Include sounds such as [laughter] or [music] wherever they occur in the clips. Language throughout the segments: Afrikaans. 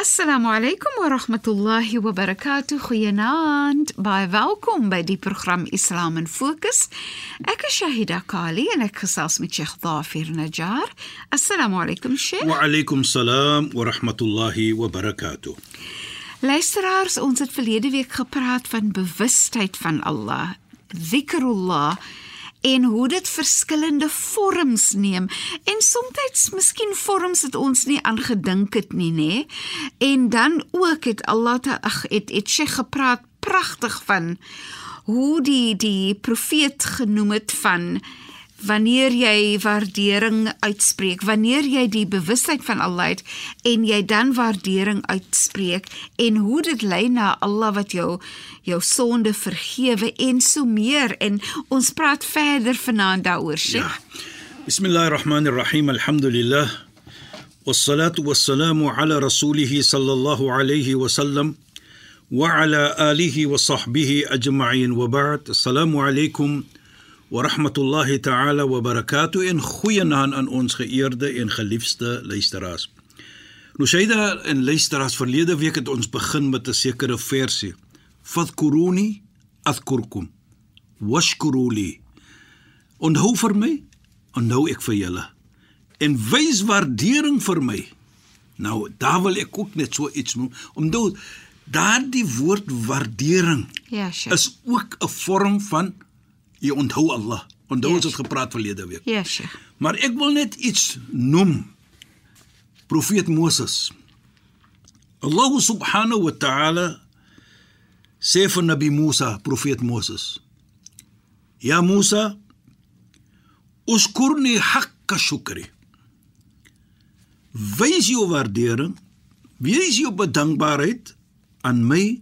Assalamu alaykum wa rahmatullahi wa barakatuh. Goeienaand. Baie welkom by die program Islam in Fokus. Ek is Shahida Kali en ek gesels met Sheikh Dafir Najjar. Assalamu alaykum Sheikh. Wa alaykum salaam wa rahmatullahi wa barakatuh. Luisteraars, ons het verlede week gepraat van bewustheid van Allah, zikrullah en hoe dit verskillende vorms neem. En soms miskien vorms wat ons nie aangedink het nie nê? En dan ook het Allah ag het het sy gepraat pragtig van hoe die die profeet genoem het van wanneer jy waardering uitspreek, wanneer jy die bewustheid van Allah het en jy dan waardering uitspreek en hoe dit lei na Allah wat jou jou sonde vergewe en so meer en ons praat verder vanaand daaroor, Sheikh. Ja. Bismillahirrahmanirrahim. Alhamdulillah. Wassalatu wassalamu ala rasulih sallallahu alayhi wa sallam wa ala alihi wa sahbihi ajma'in wa ba'd. Assalamu alaykum wa rahmatullahi ta'ala wa barakatuh en goeienaand aan ons geëerde en geliefde luisteraars. Shaida en luisteraars verlede week het ons begin met 'n sekere versie. Fadhkuruni adhkurkum washkuruli. Onthou vir my, onthou ek vir julle. En wys waardering vir my. Nou, daar wil ek ook net so iets noem. Onthou daardie woord waardering Ja, Sheikh. is ook 'n vorm van Jy onthou Allah. Onthou Yes. ons het gepraat verlede week. Ja, Sheikh. Maar ek wil net iets noem. Profeet Moses. Allah subhanahu wa ta'ala sê vir Nabi Musa, profeet Moses. Ja Musa, uskurni hakka shukri. Wys jou waardering, wys jou bedankbaarheid aan my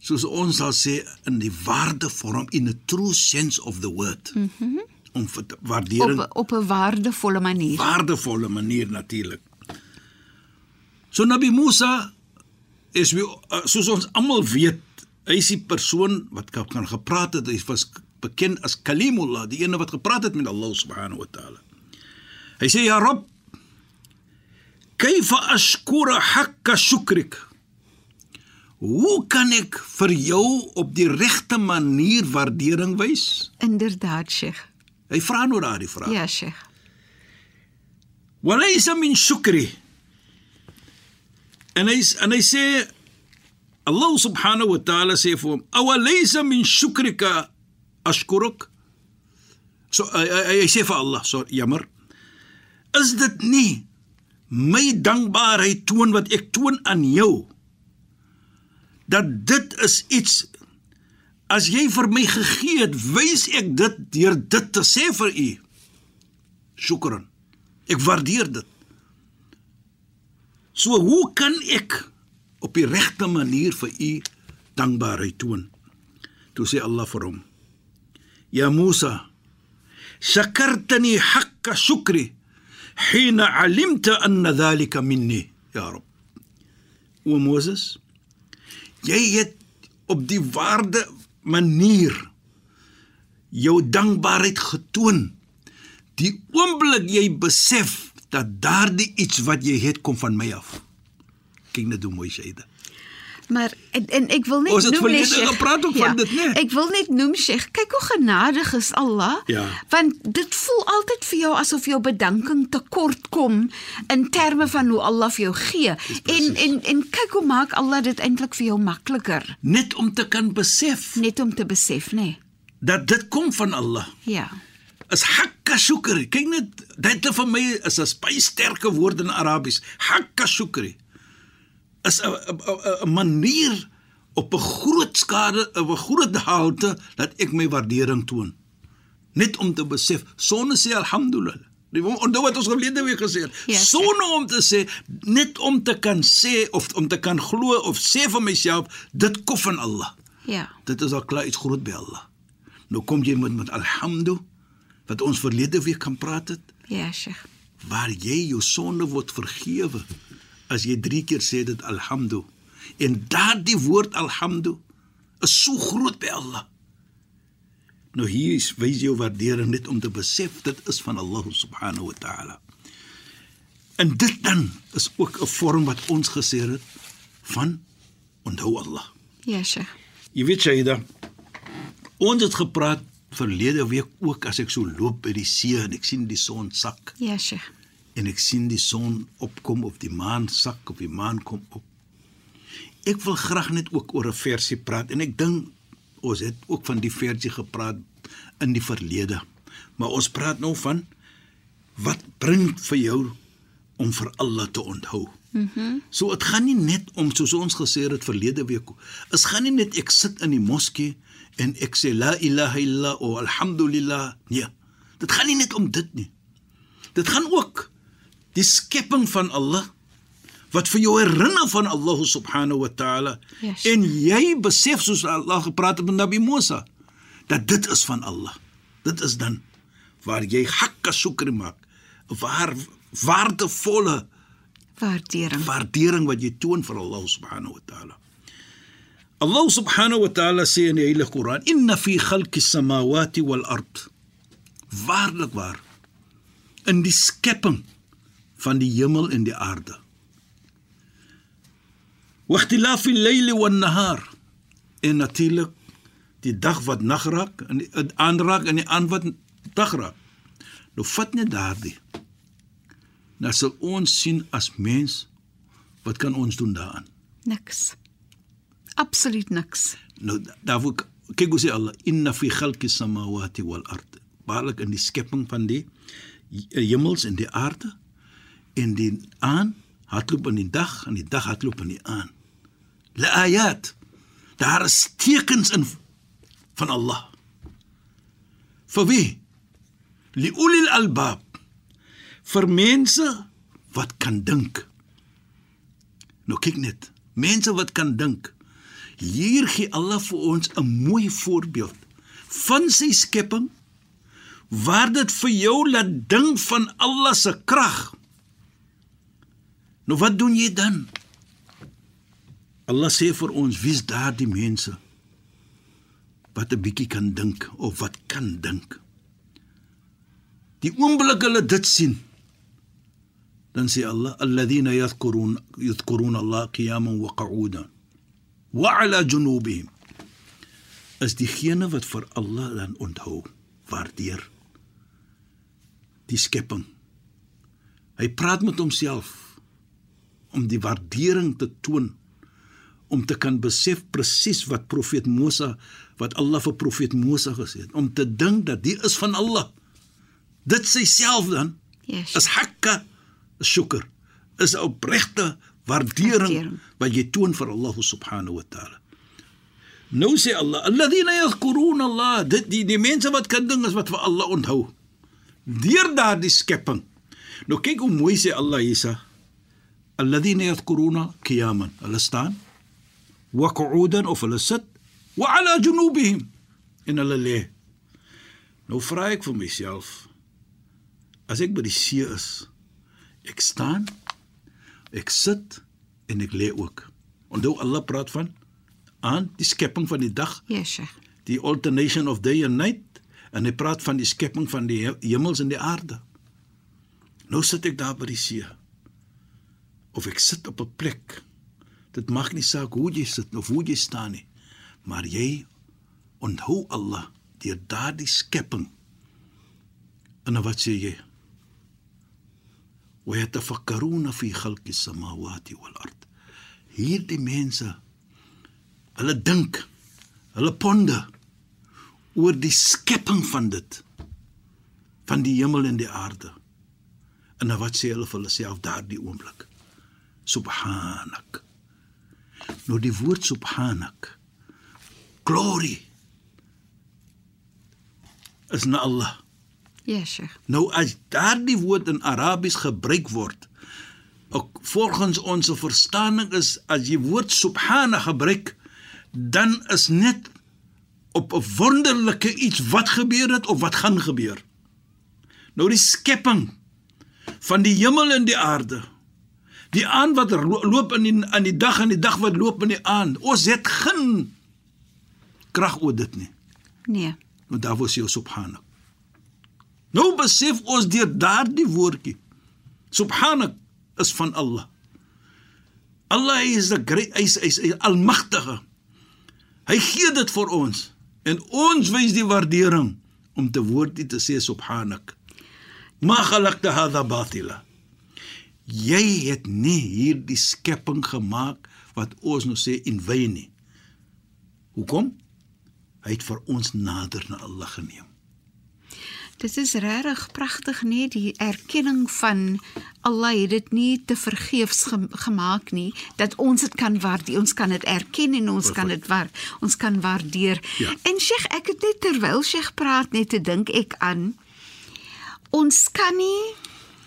soos ons sal sê in die waardevorm in the true sense of the word. Mhm. Mm om vir te- waardering Op op 'n waardevolle manier. waardevolle manier natuurlik. So Nabi Musa is wie uh, soos ons almal weet, hy is die persoon wat kan, gepraat het, hy was bekend as Kalimullah, die ene wat gepraat het met Allah subhanahu wa taala. Hy sê ja Rabb, kayfa ashkura hakka shukrik? Hoe kan ek vir jou op die regte manier waardering wys? Inderdaad, Sheikh. Hy vra nou daardie vraag. Ja, Sheikh. Walaysa min shukri. En hy en hy sê Allah subhanahu wa ta'ala sê vir hom, "Awalaysa min shukrika ashkuruk?" So hy, hy, hy sê vir Allah, "So jammer. Is dit nie my dankbaarheid toon wat ek toon aan jou?" Dat dit is iets as jy vir my gegee het wys ek dit deur dit te sê vir u shukran Ek waardeer dit. So hoe kan ek op die regte manier vir u dankbaarheid toon? Toe sê Allah vir hom: "Ya Musa, shakartani haqqa shukri hina 'alimta anna dhalika minni, ya Rabb." O Moses, jy het op die waarde manier jou dankbaarheid getoon die oomblik jy besef dat daardie iets wat jy het kom van my af. Kyk net hoe mooi sy dit. Maar en, en ek wil net Ons het noem nee, Sheikh, gepraat ook van dit, né? Ek wil net noem Sheikh, kyk hoe genadig is Allah. Ja. Want dit voel altyd vir jou asof jou bedanking tekort kom in terme van hoe Allah vir jou gee. En en en kyk hoe maak Allah dit eintlik vir jou makliker Net om te kan besef net om te besef, nê? Nee. dat dit kom van Allah. Ja. Is hakka shukri. Kyk net, dit vir my is 'n baie sterke woord in Arabies. Hakka shukri. Is 'n manier op 'n groot skade, op 'n groot halte dat ek my waardering toon. Net om te besef, sonne sê alhamdulillah. Die onthou wat ons gelede week gesê het. Ja, Sonne om te sê, net om te kan sê of om te kan glo of sê vir myself, dit kom van Allah. Ja. Dit is al klaar iets groot by Allah. Nou kom jy met met alhamdu wat ons verlede week kan praat het, Ja, Sheikh. waar jy jou sonde word vergewe as jy 3 keer sê dit alhamdu. En daardie woord alhamdu is so groot by Allah. Nou hier is wys jou waardering net om te besef dit is van Allah subhanahu wa ta'ala. En dit dan is ook 'n vorm wat ons gesê het van onthou Allah. Ja, Sheikh. Jy weet Shaida, ons het gepraat verlede week ook as ek so loop by die see en ek sien die son sak Ja, Sheikh. En ek sien die son opkom of die maan sak of die maan kom op. Ek wil graag net ook oor 'n versie praat en ek dink ons het ook van die versie gepraat in die verlede. Maar ons praat nou van wat bring vir jou om vir Allah te onthou. Mhm. Mm so dit gaan nie net om soos ons gesê het verlede week. Dit gaan nie net ek sit in die moskee en ek sê la ilaha illa o alhamdulillah. Nee. Dit gaan nie net om dit nie. Dit gaan ook die skepping van Allah wat vir jou herinner van Allah subhanahu wa ta'ala Yes. en jy besef soos Allah gepraat het met Nabi Musa dat dit is van Allah. Dit is dan waar jy hakka sukri maak. Waar waardevolle Waardering. waardering wat jy toon vir Allah subhanahu wa ta'ala. Allah subhanahu wa ta'ala sê in die Heilige Koran: "Inna fi khalqis samawati wal ard." Waarlik waar. In die skepping van die hemel en die aarde. Waqtilaf al-layl wan-nahar. En natuurlik die dag wat nag raak en die aand raak en die aand wat dag raak. Nou vat net daardie. Nou sal ons sien as mens wat kan ons doen daaraan? Niks. Absoluut niks. Nou daarvoor kyk hoe sê Allah inna fi khalqis samawati wal ard. Waarlik in die skepping van die hemels en die aarde en die aan hardloop in die dag en die dag hardloop in die aan. La ayat. Daar is tekens in van Allah. Vir wie? Li ulil albab. Vir mense wat kan dink. Nou kyk net, mense wat kan dink. Hier gee Allah vir ons 'n mooi voorbeeld van sy skepping waar dit vir jou laat dink van Allah se krag. Nou wat doen jy dan? Allah sê vir ons wie's daardie mense wat 'n bietjie kan dink of wat kan dink. Die oomblik hulle dit sien, dan sê Allah alladhina yadhkurun yadhkurun Allah qiyaman wa qu'udan wa 'ala junubihim is diegene wat vir Allah dan onthou, waardeer die skepping. Hy praat met homself om die waardering te toon om te kan besef presies wat profeet Moses wat Allah vir profeet Moses gesê het om te dink dat dit is van Allah. Dit sê self dan Yes. is hakka shukr is 'n opregte waardering Waardering. wat jy toon vir Allah subhanahu wa taala. Nou sê Allah, alladhina yadhkuruna Allah, dit die, die mense wat kan ding is wat vir Allah onthou. Deur daardie skepping. Nou kyk hoe mooi sê Allah Isa. Alladhina yadhkuruna qiyaman. Hulle staan wa qu'udan of hulle sit wa ala junubihim in hulle lê. Nou vra ek vir myself as ek by die see is, ek staan, ek sit en ek lê ook. Onthou Allah praat van aan die skepping van die dag, Ja, Sheikh. die alternation of day and night en hy praat van die skepping van die he- hemels en die aarde. Nou sit ek daar by die see of ek sit op 'n plek. Dit maak nie saak hoe jy sit of hoe jy staan nie, maar jy onthou Allah deur daardie skepping. En wat sê jy? Wa yatafakkaruna fi khalqi samawati wal ard. Hierdie mense hulle dink, hulle ponder oor die skepping van dit van die hemel en die aarde. En wat sê hulle vir hulle self daardie oomblik? Subhanak nou die woord subhanak glory is na Allah Ja, Sheikh. Nou as daardie woord in Arabies gebruik word, ook volgens ons verstaaning is as jy woord subhana gebruik, dan is net op 'n wonderlike iets wat gebeur het of wat gaan gebeur. Nou die skepping van die hemel en die aarde. Die aan wat ro- loop in die aan die dag en die dag wat loop in die aand. Ons het geen krag oor dit nie. Nee. Nou daar was jy subhanak. Nou besef ons deur daardie woordjie. Subhanak is van Allah. Allah is the great hy is, hy is, almagtige. Hy gee dit vir ons en ons wys die waardering om te woord te sê subhanak. Ma khalaqta hadha batila. Jy het nie hierdie skepping gemaak wat ons nou sê in vain nie. Hoekom? Hy het vir ons nader na Allah geneem. Dit is regtig pragtig nie die erkenning van Allah het dit nie te vergeefs ge gemaak nie dat ons dit kan waardeer ons kan dit erken en ons Perfect. kan dit waar ons kan waardeer. Ja. En Sheikh ek het net terwyl Sheikh praat net te dink ek aan ons kan nie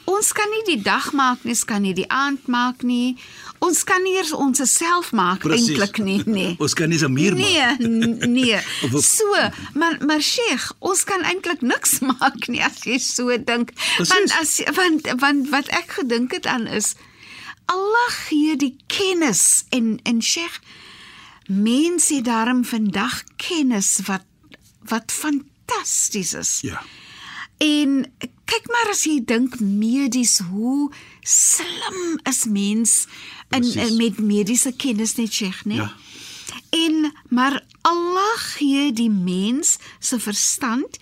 ons kan nie die dag maak nie, ons kan nie die aand maak nie. Ons kan nie eers ons self maak eintlik nie, nee. [laughs] ons kan nie se muur maak. Nee, [laughs] nee. so, maar maar Sheikh, ons kan eintlik niks [laughs] maak nie as jy so dink. Want as want want wat ek gedink het aan is Allah gee die kennis en en Sheikh mense daarom vandag kennis wat wat fantasties is. Ja. En kyk maar as jy dink medies hoe slim is mens in, in met mediese kennis net sê, né? Ja. En maar Allah gee die mens se verstand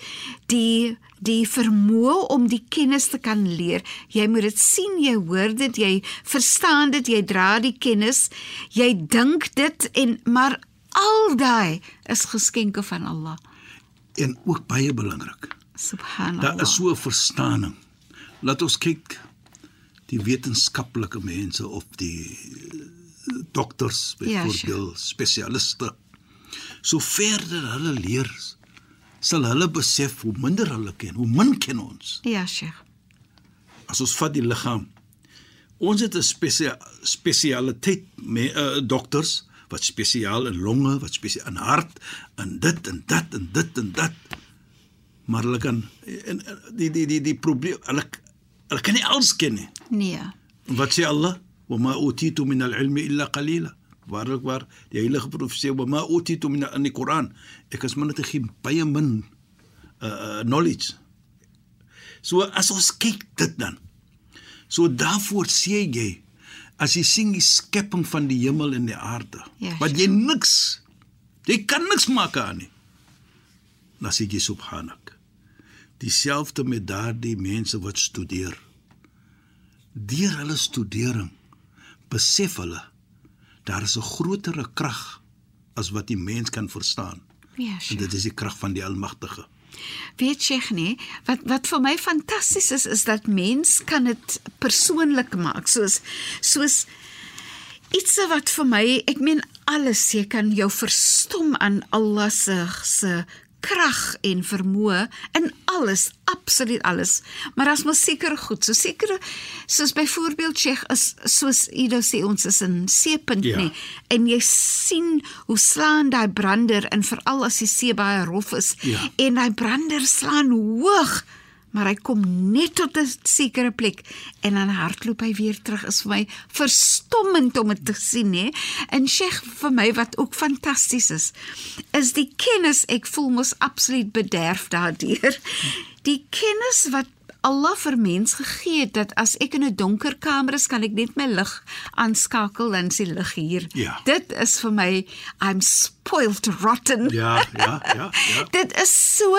die die vermoë om die kennis te kan leer. Jy moet dit sien, jy hoor dit, jy verstaan dit, jy dra die kennis, jy dink dit en maar al daai is geskenke van Allah. En ook baie belangrik. Subhanallah. Daar is so 'n verstaaning. Laat ons kyk die wetenskaplike mense of die eh, dokters byvoorbeeld ja, spesialiste. So verder hulle leer sal hulle besef hoe minder hulle ken hoe min ken ons. Ja sheikh as ons vat die liggaam ons het 'n spesia spesialiteit met uh, dokters wat spesiaal in longe wat spesiaal in hart en dit en dat en dit en dat maar hulle kan en die die die die probleem hulle hulle kan nie alles ken nie Nee. Wat sê Allah? Wa ma utitu min al-ilmi illa qalila. Waarlik waar die heilige profesie wa ma utitu min in die Koran. Ek is maar net gegee baie min uh knowledge. So as ons kyk dit dan. So daarvoor sê jy as jy sien die skepping van die hemel en die aarde. Ja, wat jy niks jy kan niks maak aan nie. Dan sê jy subhanak. Dieselfde met daardie mense wat studeer deur hulle studering besef hulle daar is 'n groter krag as wat die mens kan verstaan. Ja, en dit is die krag van die Almagtige. Weet jy nie, wat wat vir my fantasties is is dat mens kan dit persoonlik maak soos soos iets wat vir my, ek meen alles, jy kan jou verstom aan Allah se se krag en vermoë in alles, absoluut alles. Maar as mos seker goed, so seker soos byvoorbeeld Sheikh is soos Ido sê ons is in seepunt ja. nie en jy sien hoe slaan daai brander en veral as die see baie rof is ja. en daai brander slaan hoog maar hy kom net tot 'n sekere plek en dan hardloop hy weer terug. Is vir my verstommend om dit te sien hè. En Sheikh vir my wat ook fantasties is is die kennis ek voel mos absoluut bederf daardeur die kennis wat Allah vir mens gegee het dat as ek in 'n donker kamer is, kan ek net my lig aanskakel is die lig hier. Ja. Dit is vir my I'm spoiled rotten. Ja, ja, ja, ja. [laughs] dit is so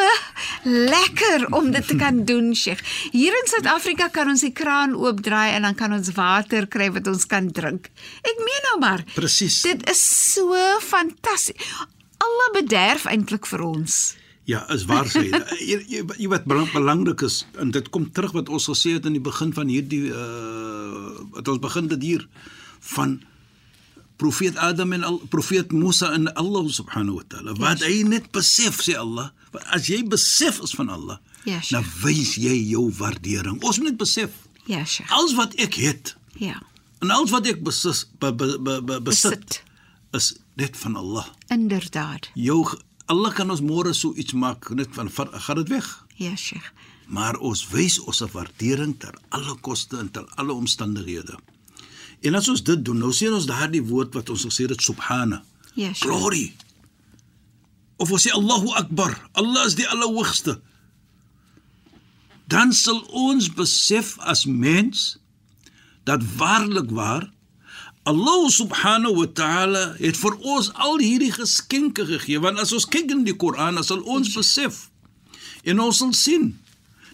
lekker om dit te kan doen, Sheikh. Hier in Suid-Afrika kan ons die kraan oopdraai en dan kan ons water kry wat ons kan drink. Ek meen nou maar. Presies. Dit is so fantasties. Allah bederf eintlik vir ons. Ja, is waar sê jy. [laughs] jy, jy, wat belangrik is en dit kom terug wat ons gesê het in die begin van hierdie uh wat ons begin dit hier van profeet Adam en al, profeet Musa en Allah subhanahu wa taala. Wat yes. hy net besef sê Allah, as jy besef is van Allah, yes, dan wys jy jou waardering. Ons moet net besef. Ja, Sheikh. Alles wat ek het. Ja. En alles wat ek besis, be, be, be, be, besit, Besit. is net van Allah. Inderdaad. Jou Allah kan ons môre so iets maak net van gaan dit weg. Ja, Sheikh. Maar ons wys ons waardering ter alle koste en ter alle omstandighede. En as ons dit doen, nou sien ons daardie woord wat ons gesê het subhana. Ja, Sheikh. Glory. Of ons sê Allahu Akbar, Allah is die allerhoogste. Dan sal ons besef as mens dat waarlik waar Allah subhanahu wa ta'ala het vir ons al hierdie geskenke gegee want as ons kyk in die Koran, dan sal ons besef en ons sal sien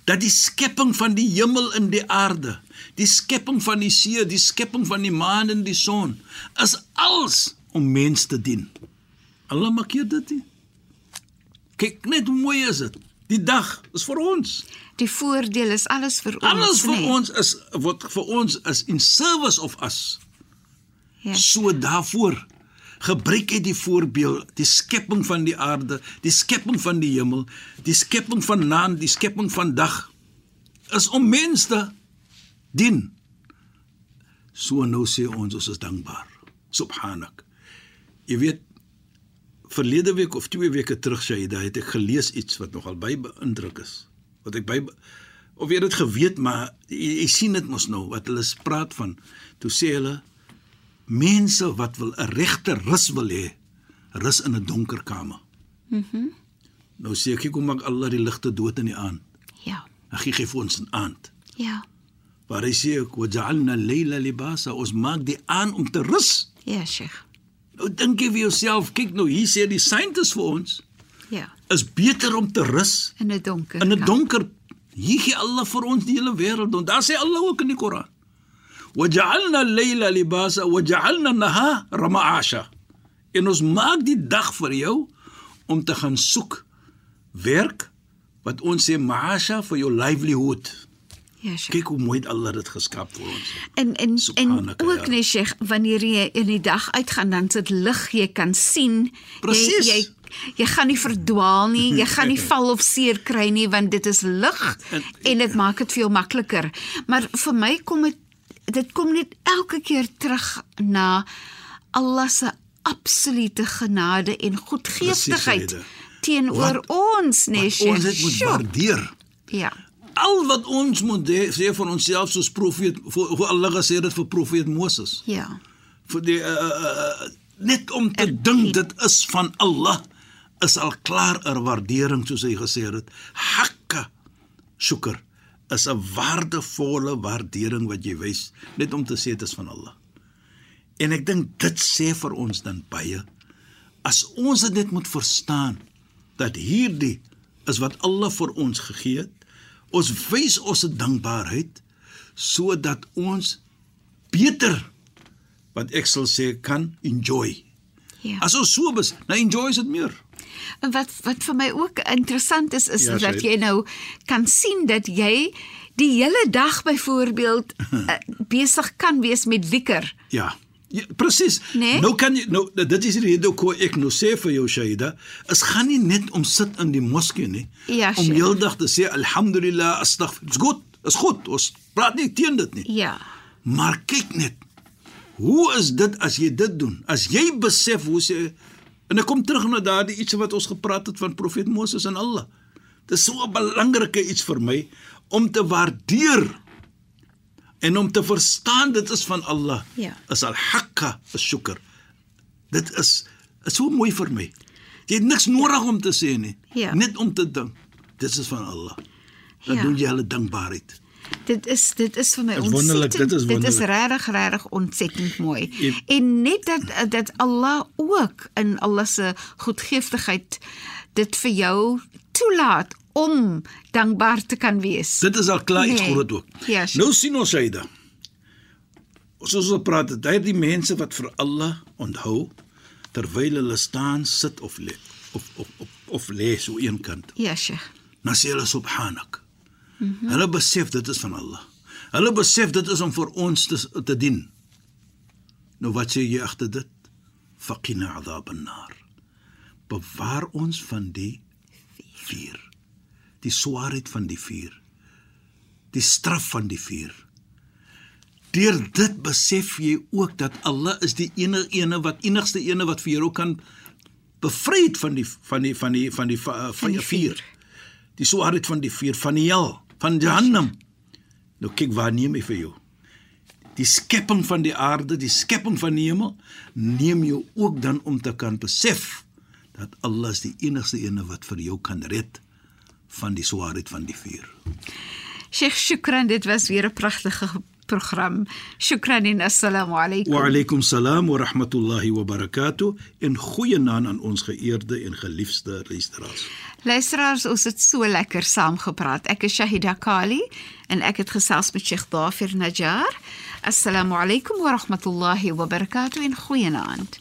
dat die skepping van die hemel en die aarde, die skepping van die see, die skepping van die maan en die son, is alles om mens te dien. Allah maak hier dit. nie. Kyk net hoe mooi is dit. Die dag is vir ons. Die voordeel is alles vir ons. Alles vir nee. ons is wat vir ons is in service of us. Ja. So daarvoor gebruik hy die voorbeeld, die skepping van die aarde, die skepping van die hemel, die skepping van naand, die skepping van dag is om mense dien. So nou sê ons ons is dankbaar. Subhanak. Jy weet verlede week of twee weke terug sê hy dat het ek gelees iets wat nogal baie beïndruk is. Wat ek by of jy het dit geweet maar jy, jy sien dit mos nou wat hulle praat van. Toe sê hulle mense wat wil 'n regte rus wil hê, rus in 'n donker kamer. Mhm. Mm nou sê ek kom maak Allah die ligte dood in die aand. Ja. Hy gee vir ons 'n aand. Ja. Waar hy sê wa ja'alna al-layla libasa, ons maak die aand om te rus. Ja, Sheikh. Nou dink jy vir jouself, kyk nou hier sê die scientists vir ons Ja. is beter om te rus In 'n donker. in 'n donker. Hier gee Allah vir ons die hele wêreld en daar sê Allah ook in die Koran. وجعلنا الليل لباسا وجعلنا النهار معاشا. En ons maak die dag vir jou om te gaan soek werk wat ons sê maasha vir jou livelihood. Ja, Sheikh. Kyk hoe mooi Allah dit geskep vir ons. En en en Subhanaka, ook ja. net Sheikh, wanneer jy in die dag uitgaan dan sit lig, jy kan sien. Presies. Jy jy jy gaan nie verdwaal nie, jy gaan [laughs] nie val of seer kry nie want dit is lig En- en dit maak dit veel makliker. Maar vir my kom dit dit kom net elke keer terug na Allah se absolute genade en goedgeestigheid Shaida. teenoor ons, nee, Sheikh. ons dit moet Sjoe. waardeer. Ja. Al wat ons moet de- sê vir onsself soos profeet vir Allah gesê het vir profeet Moses. Ja. vir die uh, uh, net om te En- dink dit is van Allah is al klaar 'n waardering soos hy gesê het. Hakka shukr is 'n waardevolle waardering wat jy wys net om te sê dit is van Allah. En ek dink dit sê vir ons dan baie as ons dit net moet verstaan dat hierdie is wat Allah vir ons gegee het. Ons wys ons dankbaarheid sodat ons beter wat ek sal sê kan enjoy. Ja. As ons so bes, nou enjoy is dit meer. En wat wat vir my ook interessant is is Ja, dat jy nou kan sien dat jy die hele dag byvoorbeeld uh, [laughs] besig kan wees met wikker. Ja. Ja, presies. Nee? Nou kan jy nou dit is die rede hoekom ek nou sê vir jou Shaida, is gaan nie net om sit in die moskee nie. Ja, om heeldag te sê alhamdulillah, astaghfir. Dis goed. Is goed. Ons praat nie teen dit nie. Ja. Maar kyk net. Hoe is dit as jy dit doen? As jy besef hoe sê en ek kom terug na daardie iets wat ons gepraat het van profeet Moses en Allah. Dit is so 'n belangrike iets vir my om te waardeer en om te verstaan dit is van Allah. Ja. Is al-hakka as-shukr. Dit is is so mooi vir my. Jy het niks nodig om te sê nie. Ja. Net om te dink. Dit is van Allah. Dan Ja. doen jy hulle dankbaarheid. Dit is dit is vir my Dit is wonderlik, ontsettend. dit is regtig regtig ontsettend mooi. Ja. En net dat dat Allah ook in Allah se goedgeestigheid dit vir jou toelaat om dankbaar te kan wees. Dit is al klaar iets Nee. groot ook. Ja, sure. nou sien ons dan. Soos ons praat, het, hy het die mense wat vir Allah onthou terwyl hulle staan, sit of lê of of of, of lê so eenkant. Ja, Sheikh. Dan sê hulle subhanak. Mm -hmm. Hulle besef dit is van Allah. Hulle besef dit is om vir ons te, te dien. Nou wat sê jy agter dit? Faqina adhab an-nar. Bewaar ons van die vuur. Die swaarheid van die vuur. Die straf van die vuur. Deur dit besef jy ook dat Allah is die enige ene wat enigste ene wat vir jou kan bevry het van die van die van die van die van, van die vuur. Die swaarheid van die vuur van die hel, van Jahannam. Nou kyk waar neem hy vir jou. Die skepping van die aarde, die skepping van die hemel neem jou ook dan om te kan besef dat Allah is die enigste ene wat vir jou kan red van die swaarheid van die vuur. Sheikh Shukran, dit was weer 'n pragtige program. Shukran en assalamu alaykum. Wa alaykum salaam wa rahmatullahi wa barakatuh en goeienaand aan ons geëerde en geliefde luisteraars. Luisteraars, ons het so lekker saam gepraat. Ek is Shahida Kali en ek het gesels met Sheikh Dafir Najjar. Assalamu alaykum wa rahmatullahi wa barakatuh en goeienaand.